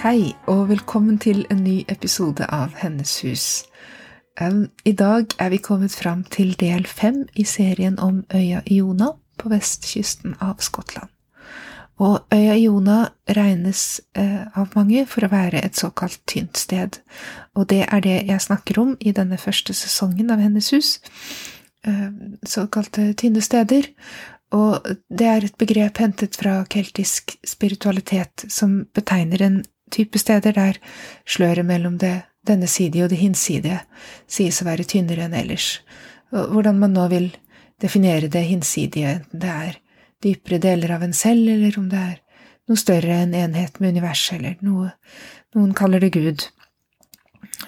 Hei, og velkommen til en ny episode av Hennes hus. Um, I dag er vi kommet fram til del fem i serien om øya Iona på vestkysten av Skottland. Og øya Iona regnes eh, av mange for å være et såkalt tynt sted, og det er det jeg snakker om i denne første sesongen av Hennes hus. Eh, såkalte tynne steder. Og det er et begrep hentet fra keltisk spiritualitet som betegner en type steder der sløret mellom det denne sidige og det hinsidige sies å være tynnere enn ellers. Hvordan man nå vil definere det hinsidige, enten det er dypere deler av en selv, eller om det er noe større enn enhet med universet, eller noe noen kaller det Gud.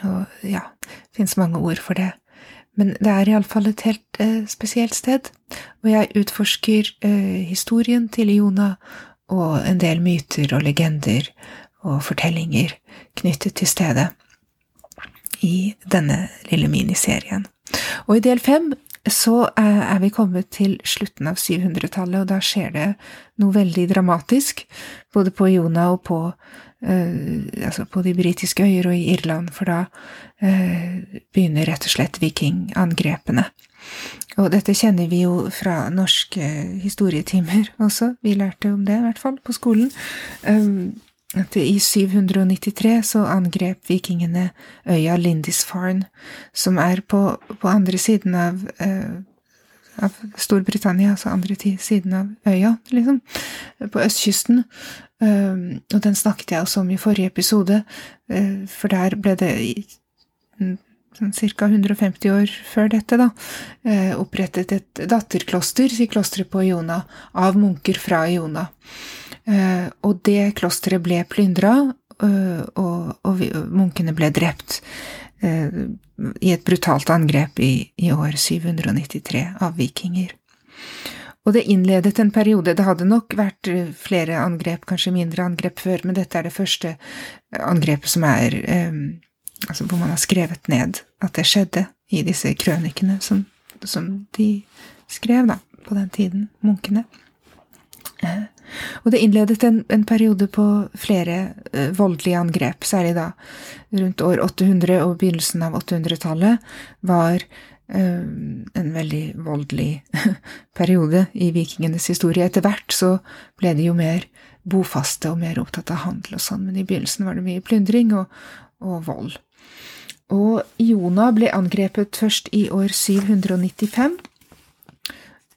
Og ja, det fins mange ord for det. Men det er iallfall et helt eh, spesielt sted, og jeg utforsker eh, historien til Iona og en del myter og legender og fortellinger knyttet til stedet i denne lille miniserien. Og i del fem så er vi kommet til slutten av 700-tallet, og da skjer det noe veldig dramatisk, både på Iona og på, eh, altså på de britiske øyer og i Irland, for da eh, begynner rett og slett vikingangrepene. Og dette kjenner vi jo fra norske historietimer også, vi lærte om det i hvert fall på skolen. Um, at i 793 så angrep vikingene øya Lindisfarne, som er på, på andre siden av, eh, av Storbritannia, altså andre siden av øya, liksom, på østkysten. Eh, og den snakket jeg også om i forrige episode, eh, for der ble det sånn ca. 150 år før dette, da, opprettet et datterkloster sier klosteret på Iona av munker fra Iona. Eh, og det klosteret ble plyndra, eh, og, og, munkene ble drept eh, i et brutalt angrep i, i år 793 av vikinger. Og det innledet en periode, det hadde nok vært flere angrep, kanskje mindre angrep før, men dette er det første angrepet som er altså hvor man har skrevet ned at det skjedde i disse krønikene som, som de skrev, da, på den tiden, munkene. Og det innledet en, en periode på flere uh, voldelige angrep, særlig da rundt år 800 og begynnelsen av 800-tallet var uh, en veldig voldelig periode i vikingenes historie. Etter hvert så ble de jo mer bofaste og mer opptatt av handel og sånn, men i begynnelsen var det mye plyndring og, og vold. Og Jona ble angrepet først i år 795,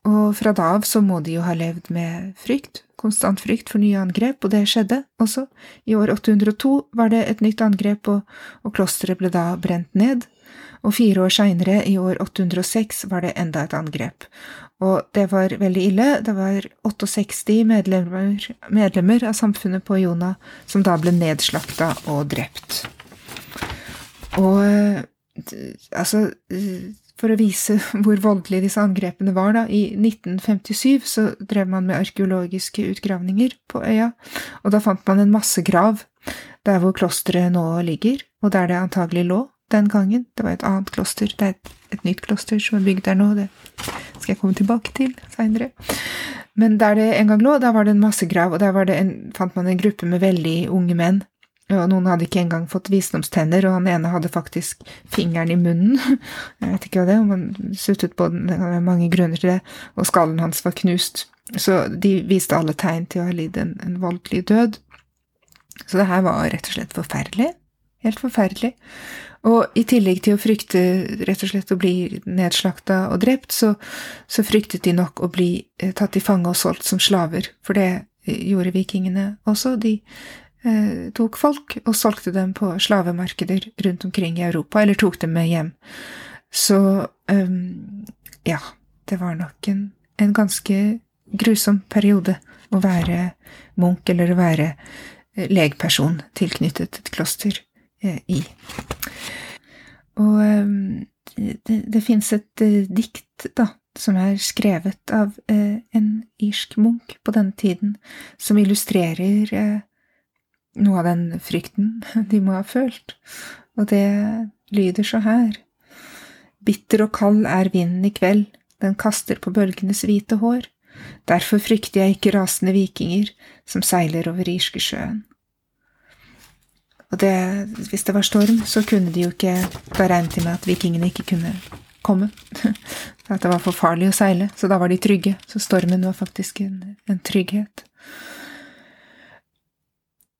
og fra da av så må de jo ha levd med frykt konstant frykt for nye angrep, og det skjedde også. I år 802 var det et nytt angrep, og, og klosteret ble da brent ned. Og fire år seinere, i år 806, var det enda et angrep. Og det var veldig ille. Det var 68 medlemmer, medlemmer av samfunnet på Jona som da ble nedslakta og drept. Og altså for å vise hvor voldelige disse angrepene var, da, i 1957 så drev man med arkeologiske utgravninger på øya, og da fant man en massegrav der hvor klosteret nå ligger, og der det antagelig lå den gangen. Det var et annet kloster, det er et, et nytt kloster som er bygd der nå, det skal jeg komme tilbake til seinere. Men der det en gang lå, der var det en massegrav, og der en, fant man en gruppe med veldig unge menn og noen hadde ikke engang fått visdomstenner, og han ene hadde faktisk fingeren i munnen. Jeg vet ikke hva det er, om han suttet på den, det kan være mange grunner til det, og skallen hans var knust. Så de viste alle tegn til å ha lidd en, en voldelig død. Så det her var rett og slett forferdelig. Helt forferdelig. Og i tillegg til å frykte rett og slett å bli nedslakta og drept, så, så fryktet de nok å bli eh, tatt til fange og solgt som slaver, for det gjorde vikingene også. De Eh, tok folk og solgte dem på slavemarkeder rundt omkring i Europa, eller tok dem med hjem. Så um, ja, det var nok en, en ganske grusom periode å være munk eller å være eh, legperson tilknyttet et kloster eh, i. Og det, det fins et dikt, da, som er skrevet av en irsk munk på denne tiden, som illustrerer noe av den frykten de må ha følt, og det lyder så her. Bitter og kald er vinden i kveld, den kaster på bølgenes hvite hår. Derfor frykter jeg ikke rasende vikinger som seiler over Irskesjøen. Og det, hvis det var storm, så kunne de jo ikke Da regnet de med at vikingene ikke kunne komme. At det var for farlig å seile, så da var de trygge. Så stormen var faktisk en, en trygghet.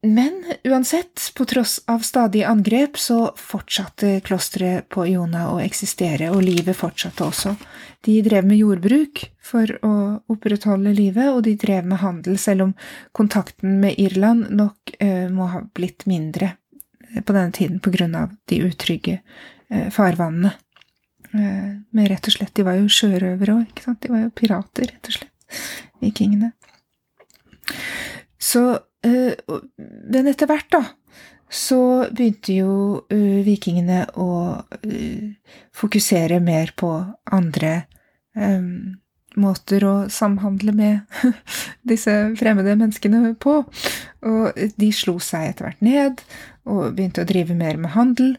Men uansett, på tross av stadige angrep, så fortsatte klosteret på Iona å eksistere, og livet fortsatte også. De drev med jordbruk for å opprettholde livet, og de drev med handel, selv om kontakten med Irland nok eh, må ha blitt mindre eh, på denne tiden på grunn av de utrygge eh, farvannene. Eh, men rett og slett, de var jo sjørøvere òg, ikke sant? De var jo pirater, rett og slett, vikingene. Så men etter hvert, da, så begynte jo uh, vikingene å uh, fokusere mer på andre måter å samhandle med disse fremmede menneskene på. Og de slo seg etter hvert ned og begynte å drive mer med handel,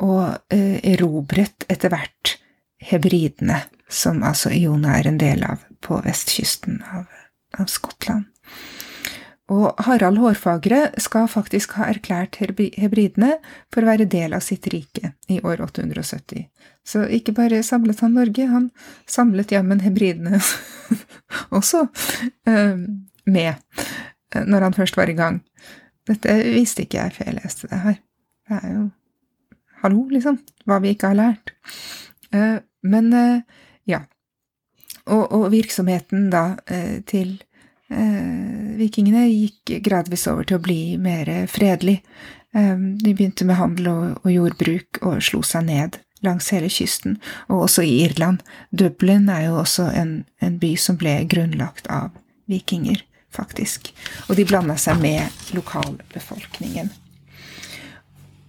og erobret etter hvert hebridene, som altså Iona er en del av på vestkysten av, av Skottland. Og Harald Hårfagre skal faktisk ha erklært hebridene for å være del av sitt rike i år 870. Så ikke bare samlet han Norge, han samlet jammen hebridene også ehm, med eh, når han først var i gang. Dette visste ikke jeg før jeg leste det her. Det er jo hallo, liksom, hva vi ikke har lært. Eh, men eh, ja. Og, og virksomheten da til vikingene gikk gradvis over til å bli mer fredelig. Eh, de begynte med handel og, jordbruk og slo seg ned langs hele kysten, og også i Irland. Dublin er jo også en, en by som ble grunnlagt av vikinger, faktisk, og de blanda seg med lokalbefolkningen.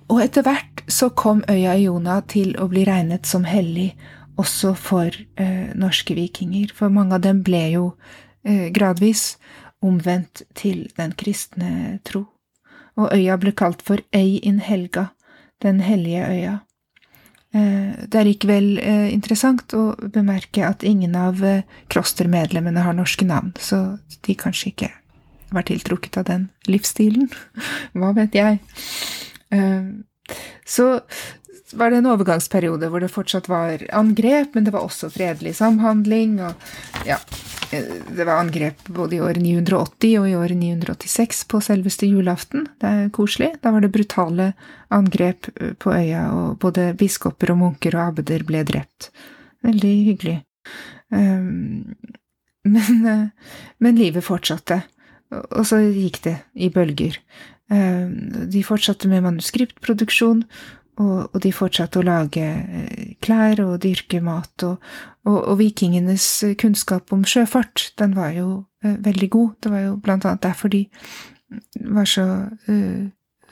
Og etter hvert så kom øya Iona til å bli regnet som hellig også for eh, norske vikinger, for mange av dem ble jo Eh, gradvis omvendt til den kristne tro, og øya ble kalt for Ei in Helga, den hellige øya. Eh, det er likevel eh, interessant å bemerke at ingen av klostermedlemmene har norske navn, så de kanskje ikke var tiltrukket av den livsstilen. Hva vet jeg? Så var det en overgangsperiode hvor det fortsatt var angrep, men det var også fredelig samhandling. og ja, Det var angrep både i året 980 og i året 986 på selveste julaften. Det er koselig. Da var det brutale angrep eh, på øya, og både biskoper og munker og abbeder ble drept. Veldig hyggelig. Um, men, eh, men, livet fortsatte, og så gikk det i bølger. Um, de fortsatte med manuskriptproduksjon, og, og, de fortsatte å lage eh, klær og dyrke mat, og, og, og, vikingenes kunnskap om sjøfart, den var jo uh, veldig god. Det var jo blant annet derfor de var så uh,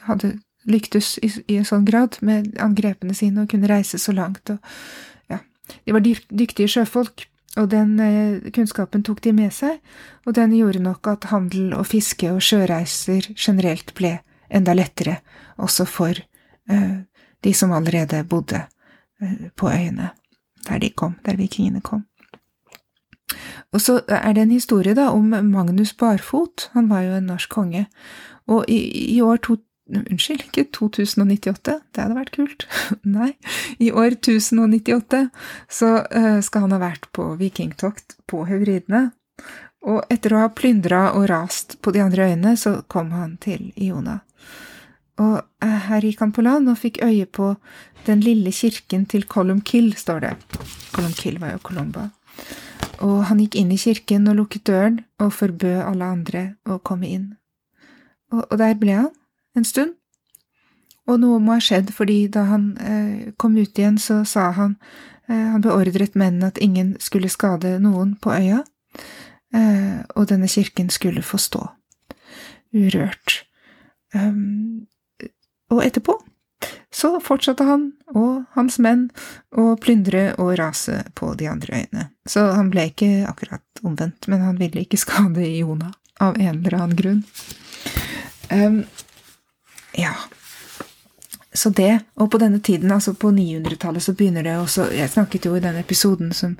hadde lyktes i, i, en sånn grad med angrepene sine og kunne reise så langt. Og, ja, de var dyktige sjøfolk, og den eh, kunnskapen tok de med seg, og den gjorde nok at handel og fiske og sjøreiser generelt ble enda lettere, også for eh, de som allerede bodde eh, på øyene der de kom, der vikingene kom. Og så er det en historie da om Magnus Barfot, han var jo en norsk konge, og i, i år to, Unnskyld, ikke 2098, det hadde vært kult. Nei, i år 1098 så uh, skal han ha vært på vikingtokt på Hevridene, og etter å ha plyndra og rast på de andre øyene, så kom han til Iona. Og eh, her gikk han på land og fikk øye på den lille kirken til Columkill, står det. Columkill var jo Colomba. Og han gikk inn i kirken og lukket døren og forbød alle andre å komme inn. Og, og der ble han en stund. Og noe må ha skjedd, fordi da han eh, kom ut igjen, så sa han eh, Han beordret mennene at ingen skulle skade noen på øya. og denne kirken skulle få stå urørt. Og etterpå så fortsatte han og hans menn å plyndre og rase på de andre øyene. Så han ble ikke akkurat omvendt, men han ville ikke skade Iona av en eller annen grunn. Um, ja, så det, og på denne tiden, altså på 900-tallet, så begynner det også Jeg snakket jo i den episoden som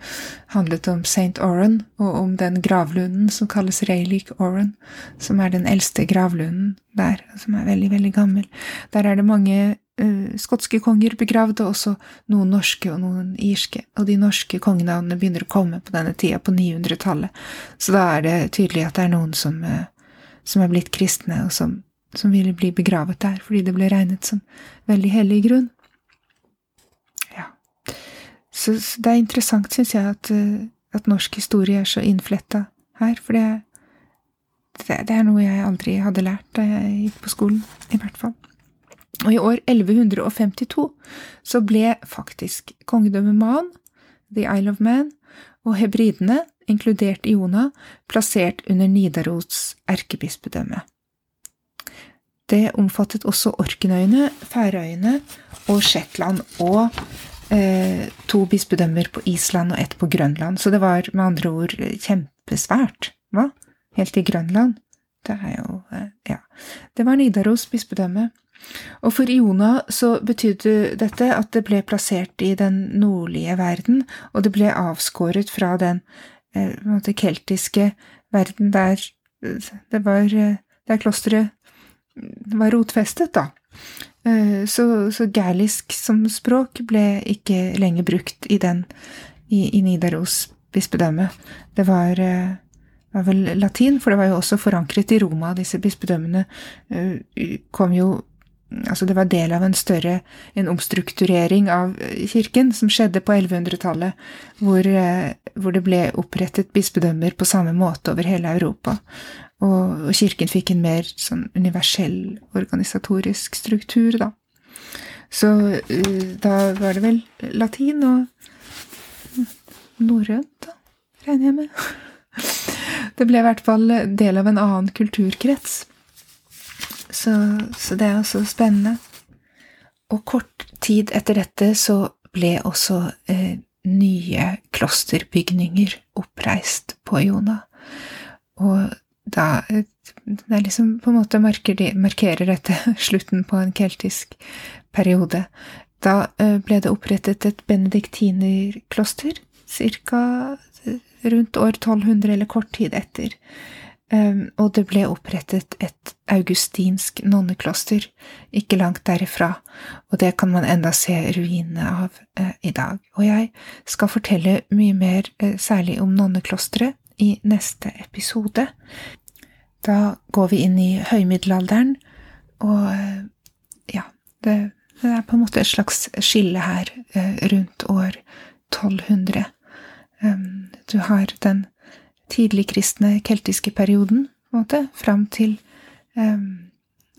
handlet om St. Oran, og om den gravlunden som kalles Rayleak Oran, som er den eldste gravlunden der, som er veldig, veldig gammel. Der er det mange uh, skotske konger begravd, og også noen norske og noen irske. Og de norske kongenavnene begynner å komme på denne tida, på 900-tallet. Så da er det tydelig at det er noen som, uh, som er blitt kristne, og som som ville bli begravet der fordi det ble regnet som veldig hellig grunn. Ja. Så, så det er interessant, syns jeg, at, eh, at, norsk historie er så innfletta her, for det, det, det, er noe jeg aldri hadde lært da jeg gikk på skolen, i hvert fall. Og i år 1152 så ble faktisk kongedømmet Man, The Isle of Man, og hebridene, inkludert Iona, plassert under Nidaros erkebispedømme. Det omfattet også Orkenøyene, Færøyene og Shetland og eh, to bispedømmer på Island og ett på Grønland. Så det var med andre ord kjempesvært, hva? Helt til Grønland. Det er jo eh, Ja. Det var Nidaros bispedømme. Og for Iona så betydde dette at det ble plassert i den nordlige verden, og det ble avskåret fra den eh, keltiske verden der eh, det var eh, der klosteret var rotfestet, da. Eh, så, så gælisk som språk ble ikke lenger brukt i den i, i Nidaros bispedømme. Det var, eh, var, vel latin, for det var jo også forankret i Roma. Disse bispedømmene eh, kom jo Altså, det var del av en større en omstrukturering av kirken som skjedde på 1100-tallet, hvor, hvor det ble opprettet bispedømmer på samme måte over hele Europa. Og, og kirken fikk en mer sånn universell organisatorisk struktur, da. Så uh, da var det vel latin og norrønt, da, regner jeg med. Det ble i hvert fall del av en annen kulturkrets. Så, så det er også spennende. Og kort tid etter dette så ble også eh, nye klosterbygninger oppreist på Jona. Og da Det er liksom på en måte markerer dette slutten på en keltisk periode. Da eh, ble det opprettet et benediktinerkloster ca. rundt år 1200, eller kort tid etter. Ehm, og det ble opprettet et augustinsk nonnekloster ikke langt derifra, og det kan man enda se ruinene av eh, i dag. Og jeg skal fortelle mye mer eh, særlig om nonneklosteret i neste episode. Da går vi inn i høymiddelalderen, og ja, det, det er på en måte et slags skille her eh, rundt år 1200. Um, du har den tidligkristne keltiske perioden, måte, fram til um,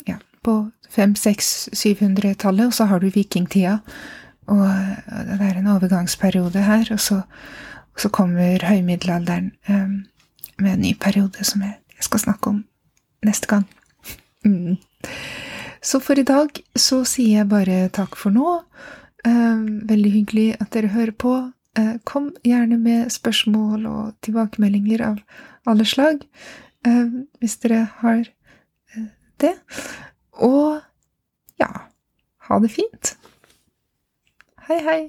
ja, på 500-600-700-tallet, og så har du vikingtida, og det er en overgangsperiode her, og så og så kommer høymiddelalderen um, med en ny periode som jeg, skal snakke om neste gang. Mm. Så for i dag så sier jeg bare takk for nå. Uh, veldig hyggelig at dere hører på. Uh, kom gjerne med spørsmål og tilbakemeldinger av alle slag uh, hvis dere har det. Og ja, ha det fint. Hei, hei.